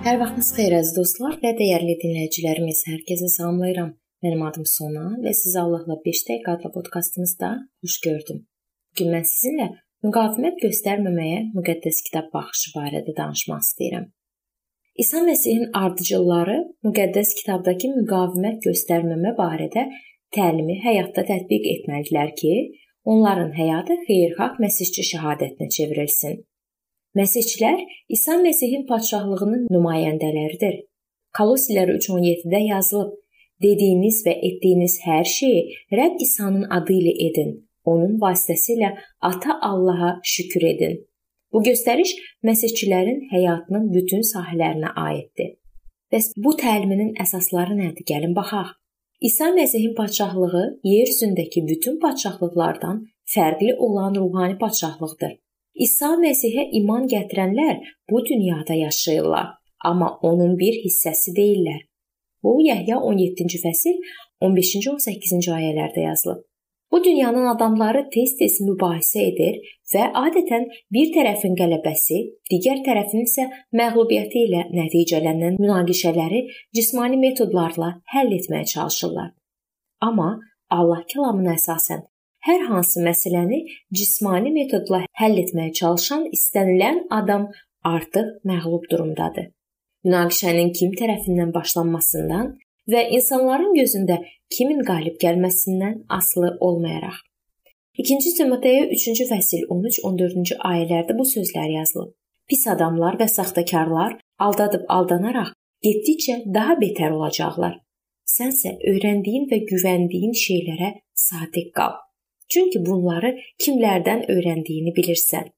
vaxtınız xeyir əziz dostlar və dəyərli dinləyicilərimiz. Hər kəsi salamlayıram. Mənim adım Sona və sizi Allahla 5 dəqiqə adlı podkastımızda xoş gördüm. Bu gün mən sizinlə müqavimət göstərməməyə müqəddəs kitab baxışı barədə danışmaq istəyirəm. İsa Məsihin ardıcılları müqəddəs kitabdakı müqavimət göstərməmə barədə təlimi həyatda tətbiq etməlidirlər ki, onların həyatı xeyirxah məsihçi şahadətinə çevrilsin. Məsihçilər İsa Məsihin padşahlığının nümayəndələridir. Kolossilər 3:17-də yazılıb: Dediyiniz və etdiyiniz hər şeyi Rəbb İsa'nın adı ilə edin. Onun vasitəsilə Ata Allaha şükür edin. Bu göstəriş məsihçilərin həyatının bütün sahələrinə aiddir. Bəs bu təliminin əsasları nədir? Gəlin baxaq. İsa Məsihin padşahlığı yer üzündəki bütün padşahlıqlardan fərqli olan ruhani padşahlıqdır. İsa Məsihə iman gətirənlər bu dünyada yaşayırlar, amma onun bir hissəsi deyillər. Bu Yəhya 17-ci fəsil 15-ci 18-ci ayələrdə yazılıb. Bu dünyanın adamları tez-tez mübahisə edir və adətən bir tərəfin qələbəsi, digər tərəfin isə məğlubiyyəti ilə nəticələnən münaqişələri cismani metodlarla həll etməyə çalışırlar. Amma Allah kəlamına əsasən Hər hansı məsələni cismani metodla həll etməyə çalışan istənilən adam artıq məğlub durumdadır. Münaqişənin kim tərəfindən başlanmasından və insanların gözündə kimin qalib gəlməsindən asılı olmayaraq. 2-ci Timoteyə 3-cü fəsil 13-14-cü ayələrdə bu sözlər yazılıb. Pis adamlar və saxtakarlar aldadıb aldanaraq getdikcə daha betər olacaqlar. Sənsə öyrəndiyin və güvəndiyin şeylərə sadiq qal. Çünki bunları kimlərdən öyrəndiyini bilirsən.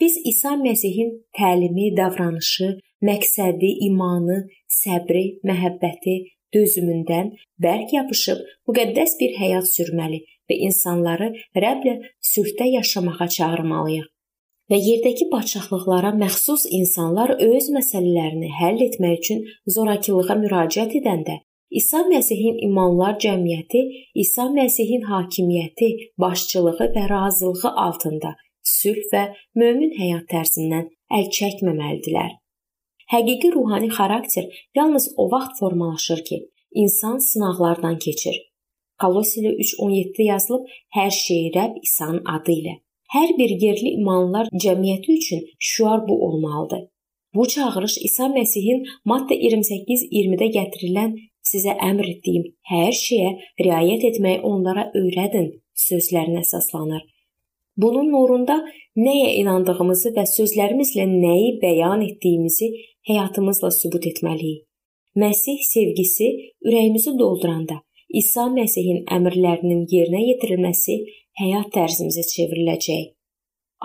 Biz İsa Məsihin təlimi, davranışı, məqsədi, imanı, səbri, məhəbbəti, dözümündən bərk yapışıb müqəddəs bir həyat sürməli və insanları Rəbblə sülhdə yaşamağa çağırmalıyıq. Və yerdəki padşahlıqlara məxsus insanlar öz məsələlərini həll etmək üçün zorakılığa müraciət edəndə İsa Məsihin imanlar cəmiyyəti İsa Məsihin hakimiyyəti, başçılığı və razılığı altında sülh və mömin həyat tərzindən əl çəkməməlidirlər. Həqiqi ruhani xarakter yalnız o vaxt formalaşır ki, insan sınaqlardan keçir. Kolossilə 3:17-də yazılıb: "Hər şey Rəbb İsa'nın adı ilə." Hər bir yerli imanlılar cəmiyyəti üçün şüar bu olmalıdır. Bu çağırış İsa Məsihin Matta 28:20-də gətirilən sizə əmr etdiyim hər şeyə riayət etməyi onlara öyrədin sözlərinə əsaslanır. Bunun nurunda nəyə inandığımızı və sözlərimizlə nəyi bəyan etdiyimizi həyatımızla sübut etməliyik. Məsih sevgisi ürəyimizi dolduranda İsa Məsihin əmrlərinin yerinə yetirilməsi həyat tərzimizə çevriləcək.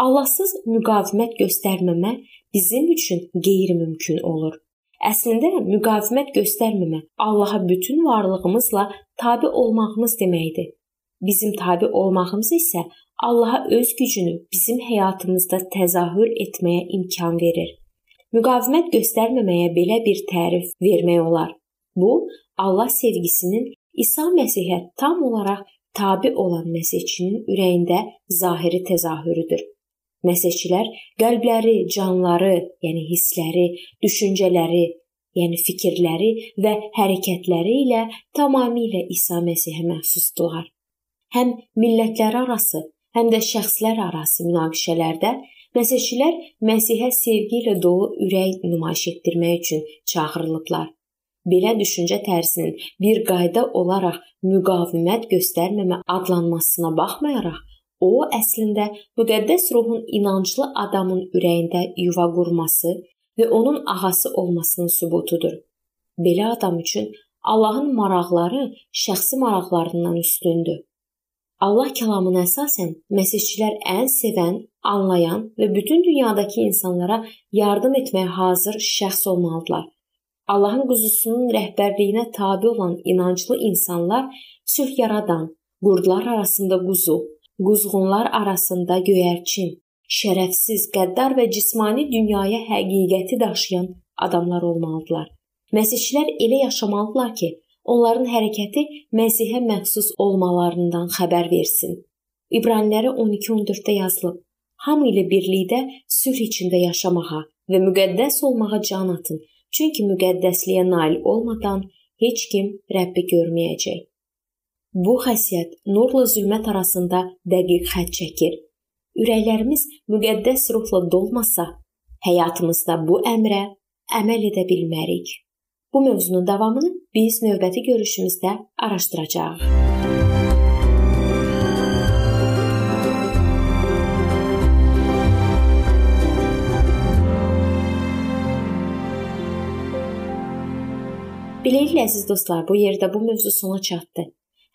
Allahsız müqavimət göstərməmə bizim üçün qeyri-mümkün olur. Əslində müqavimət göstərməmə Allaha bütün varlığımızla tabe olmağımız deməkdir. Bizim tabe olmağımız isə Allaha öz gücünü bizim həyatımızda təzahür etməyə imkan verir. Müqavimət göstərməməyə belə bir tərif vermək olar. Bu Allah sevgisinin İsa Məsihə tam olaraq tabe olan məsihçinin ürəyində zahiri təzahürüdür. Məsihçilər qəlbləri, canları, yəni hissləri, düşüncələri, yəni fikirləri və hərəkətləri ilə tamamilə İsa Məsihə məxsusdular. Həm millətlər arası, həm də şəxslər arası münaqişələrdə məsihçilər Məsihə sevgi ilə dolu ürək nümayiş etdirmək üçün çağırılıblar. Belə düşüncə tərzinin bir qayda olaraq müqavimət göstərməmə adlanmasına baxmayaraq, O əslində müqəddəs ruhun inanclı adamın ürəyində yuva qurması və onun ağası olmasının sübutudur. Belə adam üçün Allahın maraqları şəxsi maraqlarından üstündür. Allah kəlamına əsasən məsihçilər ən sevən, anlayan və bütün dünyadakı insanlara yardım etməyə hazır şəxs olmalıdırlar. Allahın quzusunun rəhbərliyinə tabe olan inanclı insanlar sülh yaradan, qurdlar arasında quzu, quzğunlar arasında göyərçin, şərəfsiz, qəddar və cismani dünyaya həqiqəti daşıyan adamlar olmalıdırlar. Məsihçilər elə yaşamalıdırlar ki, onların hərəkəti Məsihə məxsus olmalarından xəbər versin. İbraniləri 12:14-də yazılıb: Hamı ilə birlikdə sülh içində yaşamağa və müqəddəs olmağa can atın Çünki müqəddəsliyə nail olmadan heç kim Rəbbi görməyəcək. Bu xəssiyyət nurla zülmət arasında dəqiq xətt çəkir. Ürəklərimiz müqəddəs ruhla dolmasa, həyatımızda bu əmrə əməl edə bilmərik. Bu mövzunun davamını biz növbəti görüşümüzdə araşdıracağıq. Beləliklə əziz dostlar, bu yerdə bu mövzu sona çatdı.